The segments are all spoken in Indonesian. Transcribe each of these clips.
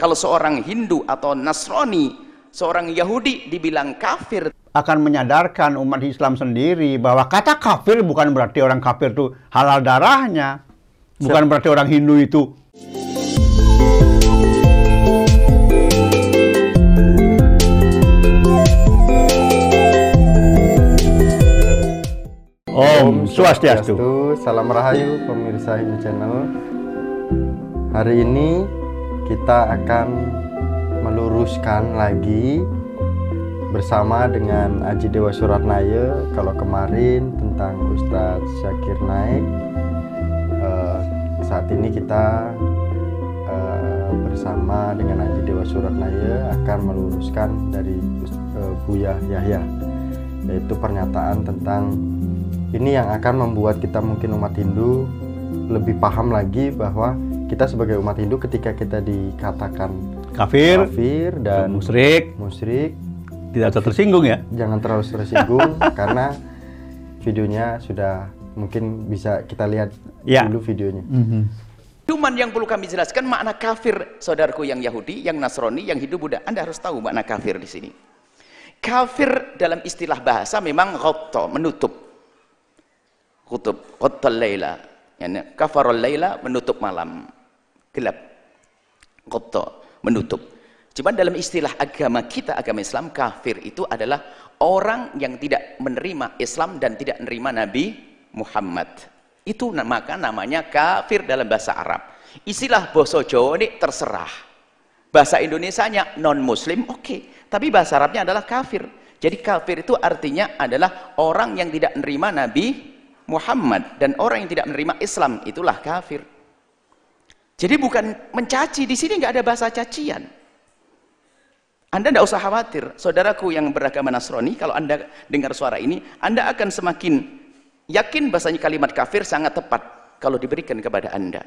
Kalau seorang Hindu atau Nasrani, seorang Yahudi dibilang kafir, akan menyadarkan umat Islam sendiri bahwa kata kafir bukan berarti orang kafir itu halal darahnya. Bukan berarti orang Hindu itu Om Swastiastu. Salam Rahayu pemirsa Hindu Channel. Hari ini kita akan meluruskan lagi bersama dengan Aji Dewa Suratnaya. Kalau kemarin tentang Ustadz Syakir Naik, eh, saat ini kita eh, bersama dengan Aji Dewa Suratnaya akan meluruskan dari eh, Buya Yahya, yaitu pernyataan tentang ini yang akan membuat kita mungkin umat Hindu lebih paham lagi bahwa kita sebagai umat Hindu ketika kita dikatakan kafir, kafir dan musyrik, musyrik tidak usah tersinggung ya. jangan terlalu tersinggung karena videonya sudah mungkin bisa kita lihat Ya. dulu videonya. Cuman yang perlu kami jelaskan makna kafir, saudaraku yang Yahudi, yang Nasrani, yang Hindu, Buddha. Anda harus tahu makna kafir di sini. Kafir dalam istilah bahasa memang ghatta, menutup. Kutub, ghattal laila. Yani, kafarul laila, menutup malam. Gelap. Ghatta, menutup. Cuman dalam istilah agama kita, agama Islam, kafir itu adalah orang yang tidak menerima Islam dan tidak menerima Nabi Muhammad. Itu maka namanya kafir dalam bahasa Arab. Istilah bahasa Jawa ini terserah. Bahasa Indonesianya non muslim oke, tapi bahasa Arabnya adalah kafir. Jadi kafir itu artinya adalah orang yang tidak menerima Nabi Muhammad dan orang yang tidak menerima Islam itulah kafir. Jadi bukan mencaci di sini nggak ada bahasa cacian. Anda tidak usah khawatir, saudaraku yang beragama Nasrani, kalau Anda dengar suara ini, Anda akan semakin yakin bahasanya kalimat kafir sangat tepat kalau diberikan kepada Anda.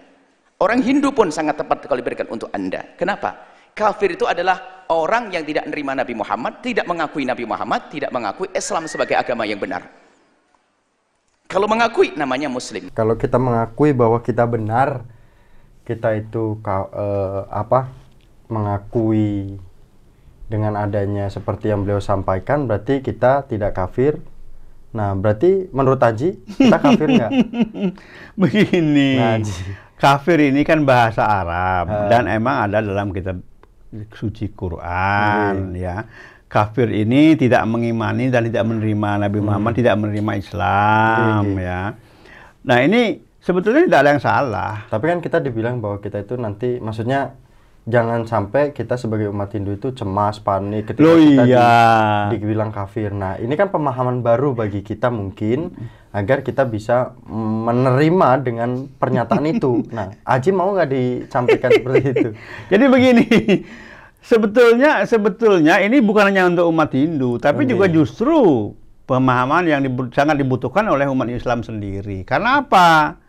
Orang Hindu pun sangat tepat kalau diberikan untuk Anda. Kenapa? Kafir itu adalah orang yang tidak menerima Nabi Muhammad, tidak mengakui Nabi Muhammad, tidak mengakui Islam sebagai agama yang benar. Kalau mengakui namanya Muslim. Kalau kita mengakui bahwa kita benar, kita itu ka- eh, apa? mengakui dengan adanya seperti yang beliau sampaikan berarti kita tidak kafir. Nah, berarti menurut Haji kita kafir nggak? Begini. Nah, kafir ini kan bahasa Arab Ah. dan emang ada dalam kitab suci Quran ya. Kafir ini tidak mengimani dan tidak menerima Nabi Muhammad, tidak menerima Islam Oke. ya. Nah, ini sebetulnya tidak ada yang salah. Tapi kan kita dibilang bahwa kita itu nanti maksudnya jangan sampai kita sebagai umat Hindu itu cemas, panik ketika Loh, kita di- iya. dibilang kafir. Nah, ini kan pemahaman baru bagi kita mungkin agar kita bisa menerima dengan pernyataan itu. Nah, Aji mau nggak disampaikan seperti itu? Jadi begini, sebetulnya sebetulnya ini bukan hanya untuk umat Hindu, tapi Oke. juga justru pemahaman yang dibu- sangat dibutuhkan oleh umat Islam sendiri. Karena apa?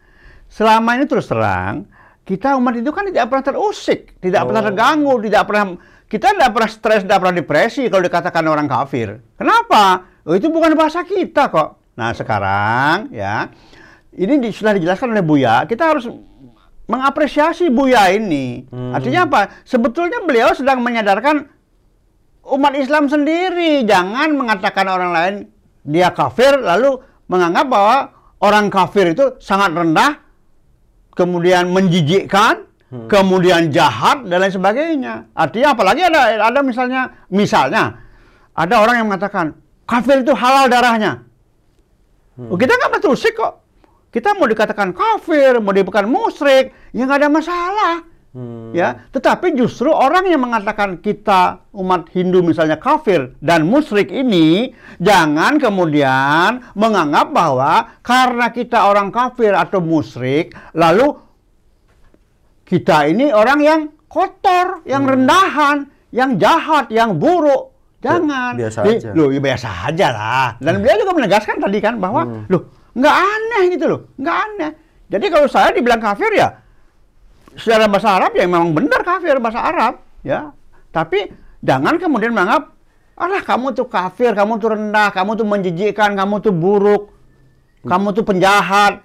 Selama ini terus terang kita umat itu kan tidak pernah terusik, tidak pernah Oh. terganggu, tidak pernah kita tidak pernah stres, tidak pernah depresi kalau dikatakan orang kafir. Kenapa? Oh, itu bukan bahasa kita kok. Nah sekarang ya ini di- sudah dijelaskan oleh Buya, kita harus mengapresiasi Buya ini. Hmm. Artinya apa? Sebetulnya beliau sedang menyadarkan umat Islam sendiri. Jangan mengatakan orang lain dia kafir lalu menganggap bahwa orang kafir itu sangat rendah, kemudian menjijikkan, kemudian jahat dan lain sebagainya. Artinya apalagi ada ada misalnya misalnya ada orang yang mengatakan kafir itu halal darahnya. Oh, kita nggak pernah terusik kok. Kita mau dikatakan kafir, mau dikatakan musyrik, ya nggak ada masalah. Hmm. Ya, tetapi justru orang yang mengatakan kita umat Hindu misalnya kafir dan musyrik ini jangan kemudian menganggap bahwa karena kita orang kafir atau musyrik lalu kita ini orang yang kotor, yang rendahan, yang jahat, yang buruk. Jangan. biasa Di- aja. Loh, ya biasa aja lah. Dan beliau juga menegaskan tadi kan bahwa loh, nggak aneh gitu loh, nggak aneh. Jadi kalau saya dibilang kafir ya secara bahasa Arab ya memang benar kafir bahasa Arab ya tapi jangan kemudian menganggap alah kamu tuh kafir kamu tuh rendah kamu tuh menjijikkan kamu tuh buruk kamu tuh penjahat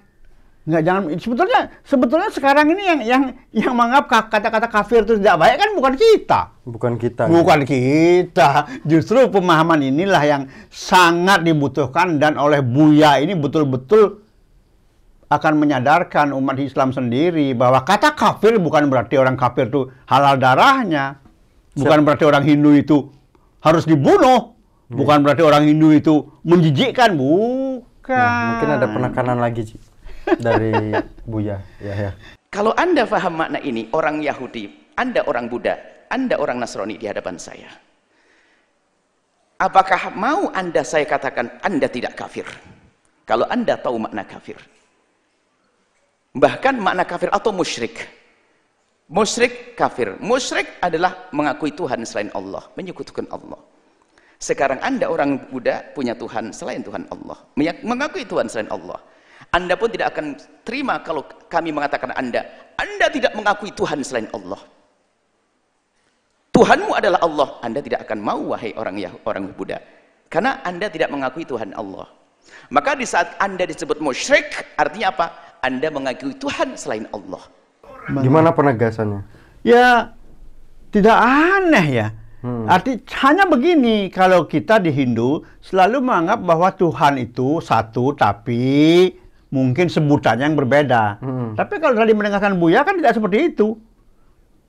Nggak jangan sebetulnya sebetulnya sekarang ini yang yang yang menganggap ka- kata-kata kafir itu tidak baik kan bukan kita. Bukan kita. Bukan kita. Justru pemahaman inilah yang sangat dibutuhkan dan oleh Buya ini betul-betul akan menyadarkan umat Islam sendiri bahwa kata kafir bukan berarti orang kafir itu halal darahnya. Bukan berarti orang Hindu itu harus dibunuh. Bukan berarti orang Hindu itu menjijikkan. Bukan. Nah, mungkin ada penekanan lagi Ci, dari Buya. Ya ya. Kalau Anda paham makna ini, orang Yahudi, Anda orang Buddha, Anda orang Nasrani di hadapan saya. Apakah mau Anda saya katakan Anda tidak kafir? Kalau Anda tahu makna kafir. Bahkan makna kafir atau musyrik. Musyrik kafir. Musyrik adalah mengakui Tuhan selain Allah, menyekutukan Allah. Sekarang Anda orang Buddha punya Tuhan selain Tuhan Allah. Mengakui Tuhan selain Allah. Anda pun tidak akan terima kalau kami mengatakan Anda, Anda tidak mengakui Tuhan selain Allah. Tuhanmu adalah Allah. Anda tidak akan mau wahai orang Yah- orang Buddha. Karena Anda tidak mengakui Tuhan Allah. Maka di saat Anda disebut musyrik, artinya apa? Anda mengakui Tuhan selain Allah. Gimana penegasannya? Ya tidak aneh ya. Hmm. Arti hanya begini kalau kita di Hindu selalu menganggap bahwa Tuhan itu satu tapi mungkin sebutannya yang berbeda. Hmm. Tapi kalau tadi mendengarkan Buya kan tidak seperti itu.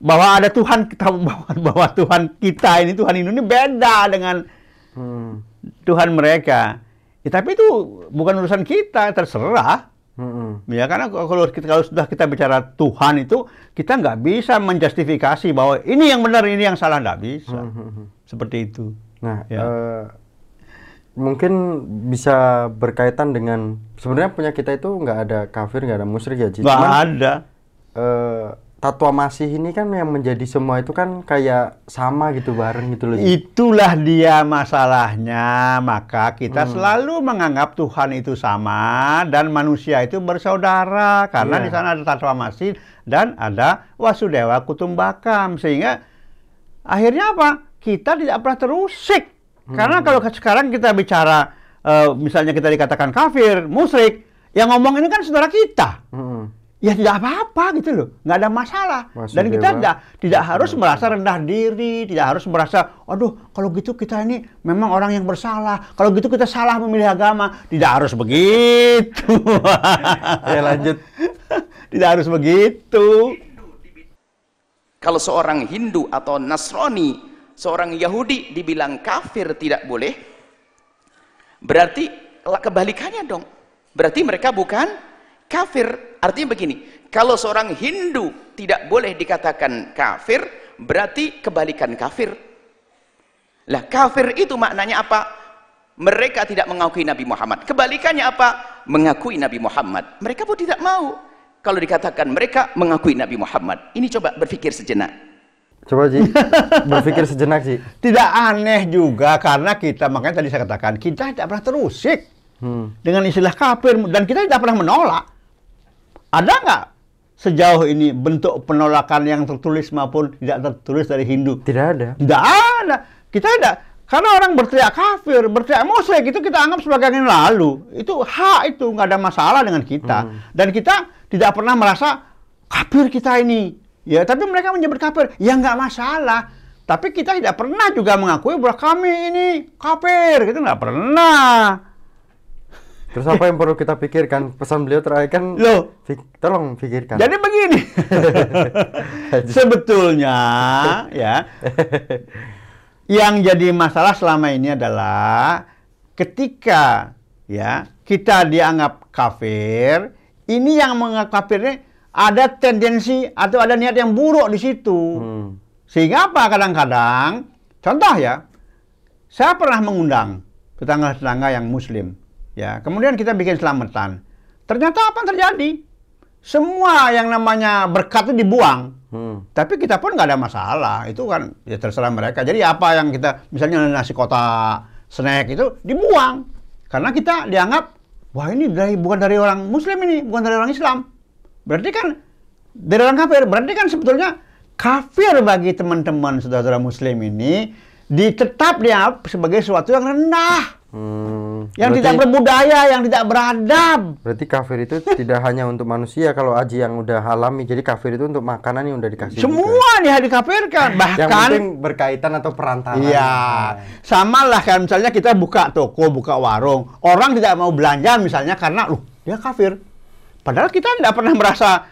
Bahwa ada Tuhan kita bahwa, bahwa Tuhan kita ini Tuhan Hindu ini beda dengan Hmm. Tuhan mereka. Ya, tapi itu bukan urusan kita, terserah. Hmm. Ya karena kalau kita kalau sudah kita bicara Tuhan itu kita nggak bisa menjustifikasi bahwa ini yang benar ini yang salah nggak bisa Hmm. seperti itu. Nah, Ya. eh, mungkin bisa berkaitan dengan sebenarnya punya kita itu nggak ada kafir, nggak ada musyrik ya. Nggak Cuman, ada. eh, tatwa masih ini kan yang menjadi semua itu kan kayak sama gitu bareng gitu loh. Itulah dia masalahnya. Maka kita Hmm. selalu menganggap Tuhan itu sama dan manusia itu bersaudara karena Iya. di sana ada Tatwa Masih dan ada Wasudewa Kutumbakam sehingga akhirnya apa? Kita tidak pernah terusik. Karena kalau sekarang kita bicara eh, misalnya kita dikatakan kafir, musyrik, yang ngomong ini kan saudara kita. Hmm. Ya tidak apa-apa gitu loh, nggak ada masalah. Wasudewa. Dan kita tidak tidak harus merasa rendah diri, tidak harus merasa, aduh kalau gitu kita ini memang orang yang bersalah. Kalau gitu kita salah memilih agama. Tidak harus begitu. Ya lanjut. tidak harus begitu. Kalau seorang Hindu atau Nasrani, seorang Yahudi dibilang kafir tidak boleh, berarti kebalikannya dong. Berarti mereka bukan kafir. Artinya begini, kalau seorang Hindu tidak boleh dikatakan kafir, berarti kebalikan kafir. Lah kafir itu maknanya apa? Mereka tidak mengakui Nabi Muhammad. Kebalikannya apa? Mengakui Nabi Muhammad. Mereka pun tidak mau. Kalau dikatakan mereka mengakui Nabi Muhammad. Ini coba berpikir sejenak. Coba Ci, berpikir sejenak Ci. Tidak aneh juga karena kita makanya tadi saya katakan kita tidak pernah terusik Hmm. dengan istilah kafir dan kita tidak pernah menolak. Ada nggak sejauh ini bentuk penolakan yang tertulis maupun tidak tertulis dari Hindu? Tidak ada. Tidak ada. Kita tidak. Karena orang berteriak kafir, berteriak musyrik itu kita anggap sebagai yang lalu. Itu hak itu nggak ada masalah dengan kita. Dan kita tidak pernah merasa kafir kita ini. Ya, tapi mereka menyebut kafir. Ya nggak masalah. Tapi kita tidak pernah juga mengakui bahwa kami ini kafir. Kita nggak pernah. Terus apa yang perlu kita pikirkan? Pesan beliau terakhir kan, Loh. fik- tolong pikirkan. Jadi begini. Sebetulnya ya yang jadi masalah selama ini adalah ketika ya kita dianggap kafir, ini yang menganggap kafir ini ada tendensi atau ada niat yang buruk di situ. Hmm. Sehingga apa kadang-kadang contoh ya saya pernah mengundang tetangga-tetangga yang muslim ya kemudian kita bikin selamatan. Ternyata apa yang terjadi? Semua yang namanya berkat itu dibuang. Hmm. tapi kita pun nggak ada masalah. Itu kan ya terserah mereka. Jadi apa yang kita misalnya nasi kotak snack itu dibuang. Karena kita dianggap wah ini dari bukan dari orang muslim ini bukan dari orang Islam. Berarti kan dari orang kafir. Berarti kan sebetulnya kafir bagi teman-teman saudara-saudara muslim ini ditetap dianggap sebagai sesuatu yang rendah Hmm, yang berarti- tidak berbudaya, yang tidak beradab. Berarti kafir itu tidak hanya untuk manusia kalau aji yang udah alami. Jadi kafir itu untuk makanan yang udah dikasih. juga. Semua dia dikafirkan. Yang Bahkan penting berkaitan atau perantara. Iya, sama lah kan misalnya kita buka toko, buka warung, orang tidak mau belanja misalnya karena, loh dia kafir. Padahal kita tidak pernah merasa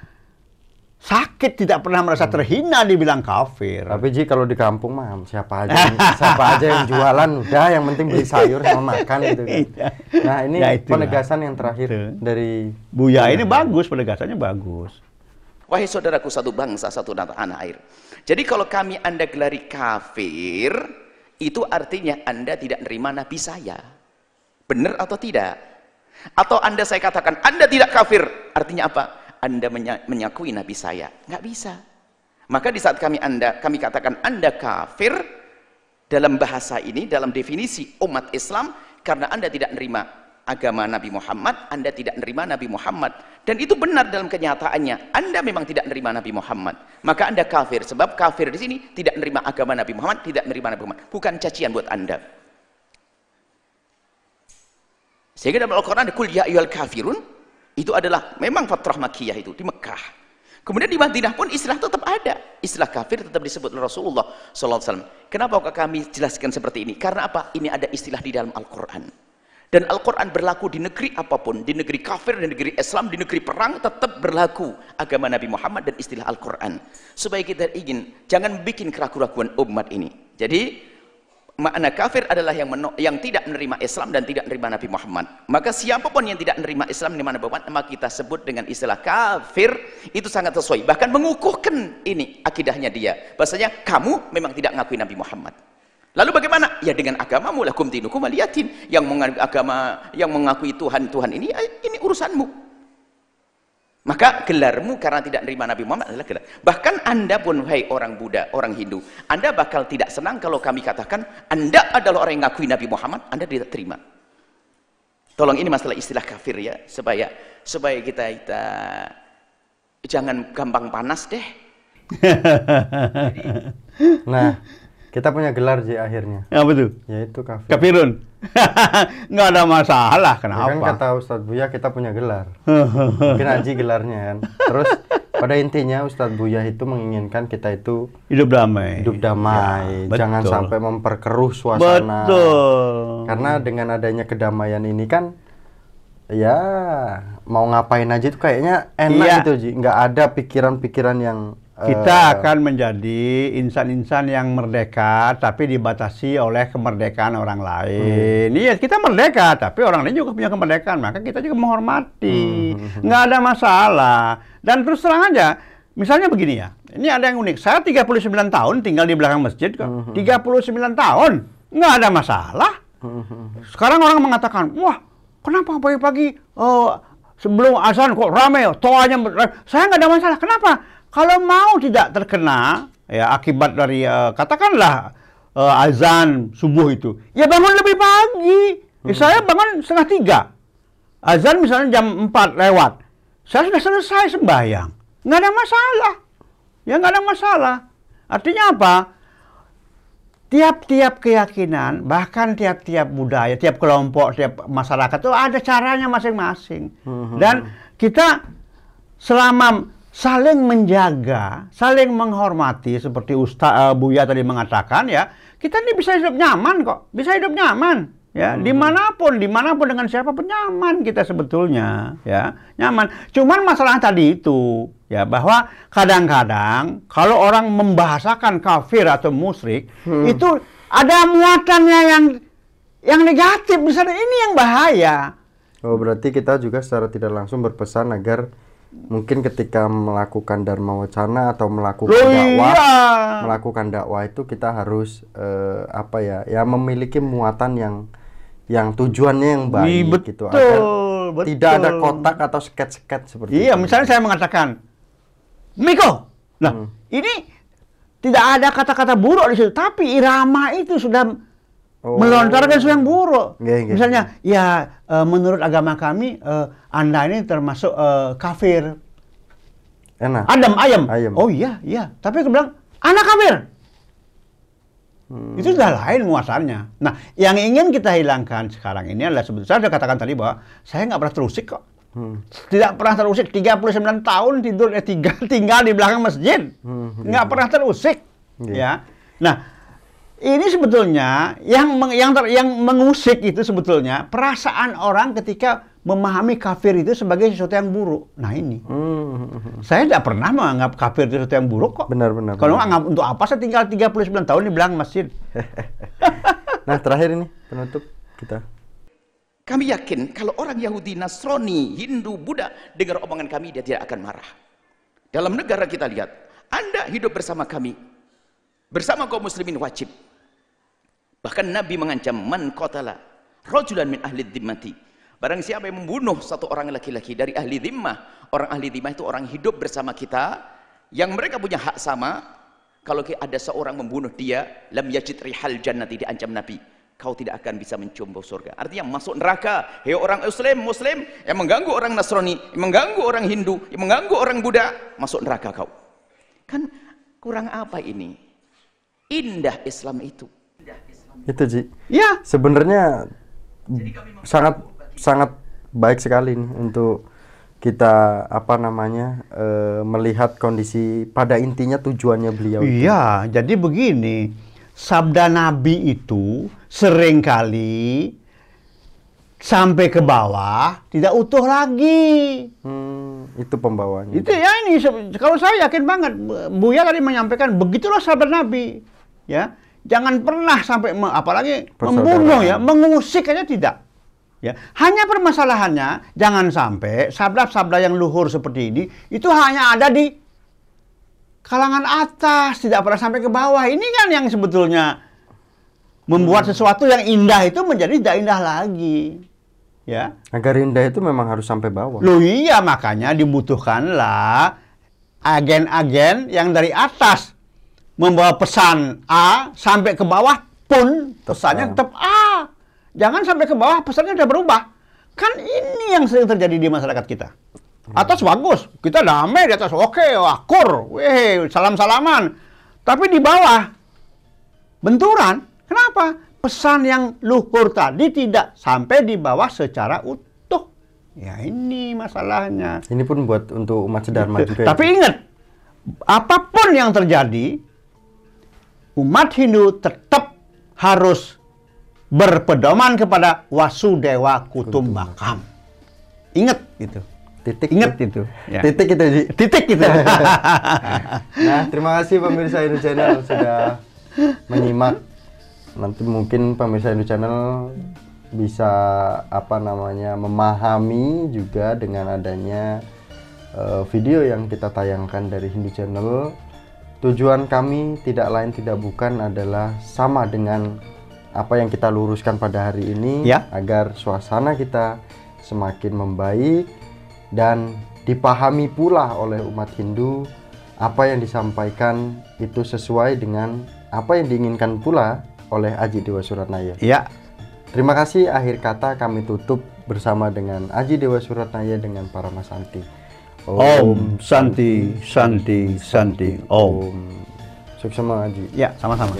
sakit, tidak pernah merasa terhina dibilang kafir. Tapi Ji kalau di kampung mah siapa aja siapa aja yang jualan udah yang penting beli sayur sama makan gitu kan. Iya. Nah, ini Ya, itulah. penegasan yang terakhir Itu. dari Buya ini bagus, penegasannya bagus. Wahai saudaraku satu bangsa, satu tanah air. Jadi kalau kami Anda gelari kafir, itu artinya Anda tidak nerima Nabi saya. Benar atau tidak? Atau Anda saya katakan, Anda tidak kafir. Artinya apa? Anda menya- menyakui Nabi saya. Nggak bisa. Maka di saat kami Anda, kami katakan Anda kafir, dalam bahasa ini, dalam definisi umat Islam, karena Anda tidak nerima agama Nabi Muhammad, Anda tidak nerima Nabi Muhammad. Dan itu benar dalam kenyataannya. Anda memang tidak nerima Nabi Muhammad. Maka Anda kafir. Sebab kafir di sini tidak nerima agama Nabi Muhammad, tidak nerima Nabi Muhammad. Bukan cacian buat Anda. Sehingga dalam Al-Quran kul ya kafirun itu adalah memang fatrah makiyah itu di Mekah. Kemudian di Madinah pun istilah tetap ada. Istilah kafir tetap disebut oleh Rasulullah SAW. Kenapa kami jelaskan seperti ini? Karena apa? Ini ada istilah di dalam Al-Quran. Dan Al-Quran berlaku di negeri apa pun. Di negeri kafir, di negeri Islam, di negeri perang tetap berlaku agama Nabi Muhammad dan istilah Al-Quran. Supaya kita ingin, jangan bikin keraguan-keraguan umat ini. Jadi makna kafir adalah yang meno- yang tidak menerima Islam dan tidak menerima Nabi Muhammad. Maka siapa pun yang tidak menerima Islam menerima Nabi Muhammad, maka kita sebut dengan istilah kafir itu sangat sesuai. Bahkan mengukuhkan ini akidahnya dia. Bahasanya kamu memang tidak ngakui Nabi Muhammad. Lalu bagaimana? Ya dengan agamamu lakum dinukum waliyatin. Yang mengakui agama, yang mengakui Tuhan Tuhan ini eh, ini urusanmu. Maka gelarmu karena tidak menerima Nabi Muhammad adalah gelar. Bahkan Anda pun, hai orang Buddha, orang Hindu, Anda bakal tidak senang kalau kami katakan Anda adalah orang yang ngakui Nabi Muhammad, Anda tidak terima. Tolong ini masalah istilah kafir ya, supaya supaya kita kita jangan gampang panas deh. Nah, kita punya gelar Ji akhirnya, Ya betul. yaitu kafir. Kafirun. Nggak ada masalah, Ya kan kenapa? kata Ustadz Buya kita punya gelar. Mungkin Aji gelarnya kan. Terus pada intinya Ustadz Buya itu menginginkan kita itu Hidup damai. hidup damai, Ya, jangan betul. sampai memperkeruh suasana. Betul. Karena dengan adanya kedamaian ini kan ya mau ngapain aja itu kayaknya enak Iya. gitu Ji. Nggak ada pikiran-pikiran yang Kita akan menjadi insan-insan yang merdeka, tapi dibatasi oleh kemerdekaan orang lain. Iya, kita merdeka, tapi orang lain juga punya kemerdekaan, maka kita juga menghormati. Nggak ada masalah. Dan terus terang aja, misalnya begini ya, ini ada yang unik. Saya 39 tahun tinggal di belakang masjid kok. 39 tahun, nggak ada masalah. Sekarang orang mengatakan, wah, kenapa pagi-pagi eh, sebelum azan kok rame, toanya saya nggak ada masalah. Kenapa? Kalau mau tidak terkena ya akibat dari eh, katakanlah eh, azan subuh itu, ya bangun lebih pagi. Ya, saya bangun setengah tiga. Azan misalnya jam 4 lewat. Saya sudah selesai sembahyang. Nggak ada masalah. Ya nggak ada masalah. Artinya apa? tiap-tiap keyakinan, bahkan tiap-tiap budaya, tiap kelompok, tiap masyarakat itu ada caranya masing-masing. Dan kita selama saling menjaga, saling menghormati seperti Ustaz eh, Buya tadi mengatakan ya, kita ini bisa hidup nyaman kok, bisa hidup nyaman. Ya, di mana pun, di mana pun dengan siapa pun nyaman kita sebetulnya, ya nyaman. Cuman masalah tadi itu, ya bahwa kadang-kadang kalau orang membahasakan kafir atau musyrik itu ada muatannya yang yang negatif, misalnya ini yang bahaya. Oh, berarti kita juga secara tidak langsung berpesan agar mungkin ketika melakukan dharma wacana atau melakukan Loh dakwah, iya. melakukan dakwah itu kita harus eh, apa ya? Ya memiliki muatan yang yang tujuannya yang baik Ih, gitu betul, agar betul. tidak ada kotak atau sket-sket seperti Iya, itu. misalnya saya mengatakan, Miko, nah ini tidak ada kata-kata buruk di situ, tapi irama itu sudah Oh. melontarkan sesuatu yang buruk. Nggih, nggih. Misalnya, ya eh, menurut agama kami, eh, anda ini termasuk eh, kafir. Enak. Adam ayam. Ayam. Oh iya, iya. Tapi aku bilang, anak kafir. Itu sudah lain muasalnya. Nah, yang ingin kita hilangkan sekarang ini adalah sebetulnya saya sudah katakan tadi bahwa saya nggak pernah terusik kok. Hmm. Tidak pernah terusik 39 tahun tidur eh, tiga, tinggal di belakang masjid. Hmm. Nggak pernah terusik. Iya. Ya. Nah, ini sebetulnya yang meng- yang ter- yang mengusik itu sebetulnya perasaan orang ketika memahami kafir itu sebagai sesuatu yang buruk. Nah, ini. Hmm. Saya tidak pernah menganggap kafir itu sesuatu yang buruk kok. Benar, benar, Kalau benar. anggap untuk apa saya tinggal 39 tahun di belakang masjid? Nah, terakhir ini penutup kita. Kami yakin kalau orang Yahudi, Nasrani, Hindu, Buddha dengar omongan kami dia tidak akan marah. Dalam negara kita lihat, Anda hidup bersama kami. Bersama kaum muslimin wajib. Bahkan Nabi mengancam man qatala rajulan min ahli dhimmati. Barang siapa yang membunuh satu orang laki-laki dari ahli dhimmah, orang ahli dhimmah itu orang hidup bersama kita yang mereka punya hak sama. Kalau ada seorang membunuh dia, lam yajid rihal jannati diancam Nabi. Kau tidak akan bisa mencium bau surga. Artinya masuk neraka. Hei orang Muslim, Muslim yang mengganggu orang Nasrani, yang mengganggu orang Hindu, yang mengganggu orang Buddha, masuk neraka kau. Kan kurang apa ini? Indah Islam itu. Itu, Ji. Ya, Sebenarnya sangat sangat baik sekali nih untuk kita apa namanya eh, melihat kondisi pada intinya tujuannya beliau. itu. Iya, jadi begini, sabda Nabi itu sering kali sampai ke bawah tidak utuh lagi. Hmm, itu pembawanya. Itu ya ini kalau saya yakin banget Buya tadi menyampaikan begitulah sabda Nabi. Ya, jangan pernah sampai me- apalagi membunuh ya, mengusik aja tidak. Ya, hanya permasalahannya jangan sampai sabda-sabda yang luhur seperti ini itu hanya ada di kalangan atas, tidak pernah sampai ke bawah. Ini kan yang sebetulnya membuat sesuatu yang indah itu menjadi tidak indah lagi. Ya. Agar indah itu memang harus sampai bawah. Loh iya makanya dibutuhkanlah agen-agen yang dari atas membawa pesan A sampai ke bawah pun pesannya tetap A. Jangan sampai ke bawah pesannya udah berubah. Kan ini yang sering terjadi di masyarakat kita. Atas bagus, kita damai di atas, oke, akur, weh, salam-salaman. Tapi di bawah benturan. Kenapa? Pesan yang luhur tadi tidak sampai di bawah secara utuh. Ya ini masalahnya. Ini pun buat untuk umat sedharma juga. ya. Tapi ingat, apa pun yang terjadi, umat Hindu tetap harus berpedoman kepada Wasudewa Kutumbakam. Ingat itu. titik Ingat itu. Ya. Titik itu. Titik itu. Nah, terima kasih pemirsa Indo Channel sudah menyimak. Nanti mungkin pemirsa Indo Channel bisa apa namanya memahami juga dengan adanya eh, video yang kita tayangkan dari Hindu Channel. Tujuan kami tidak lain tidak bukan adalah sama dengan apa yang kita luruskan pada hari ini Ya. agar suasana kita semakin membaik dan dipahami pula oleh umat Hindu apa yang disampaikan itu sesuai dengan apa yang diinginkan pula oleh Aji Dewa Suratnaya. ya. Terima kasih akhir kata kami tutup bersama dengan Aji Dewa Suratnaya dengan para Mas Santi. Om Santi Santi Santi Om. Sukses Aji. Ya, sama-sama.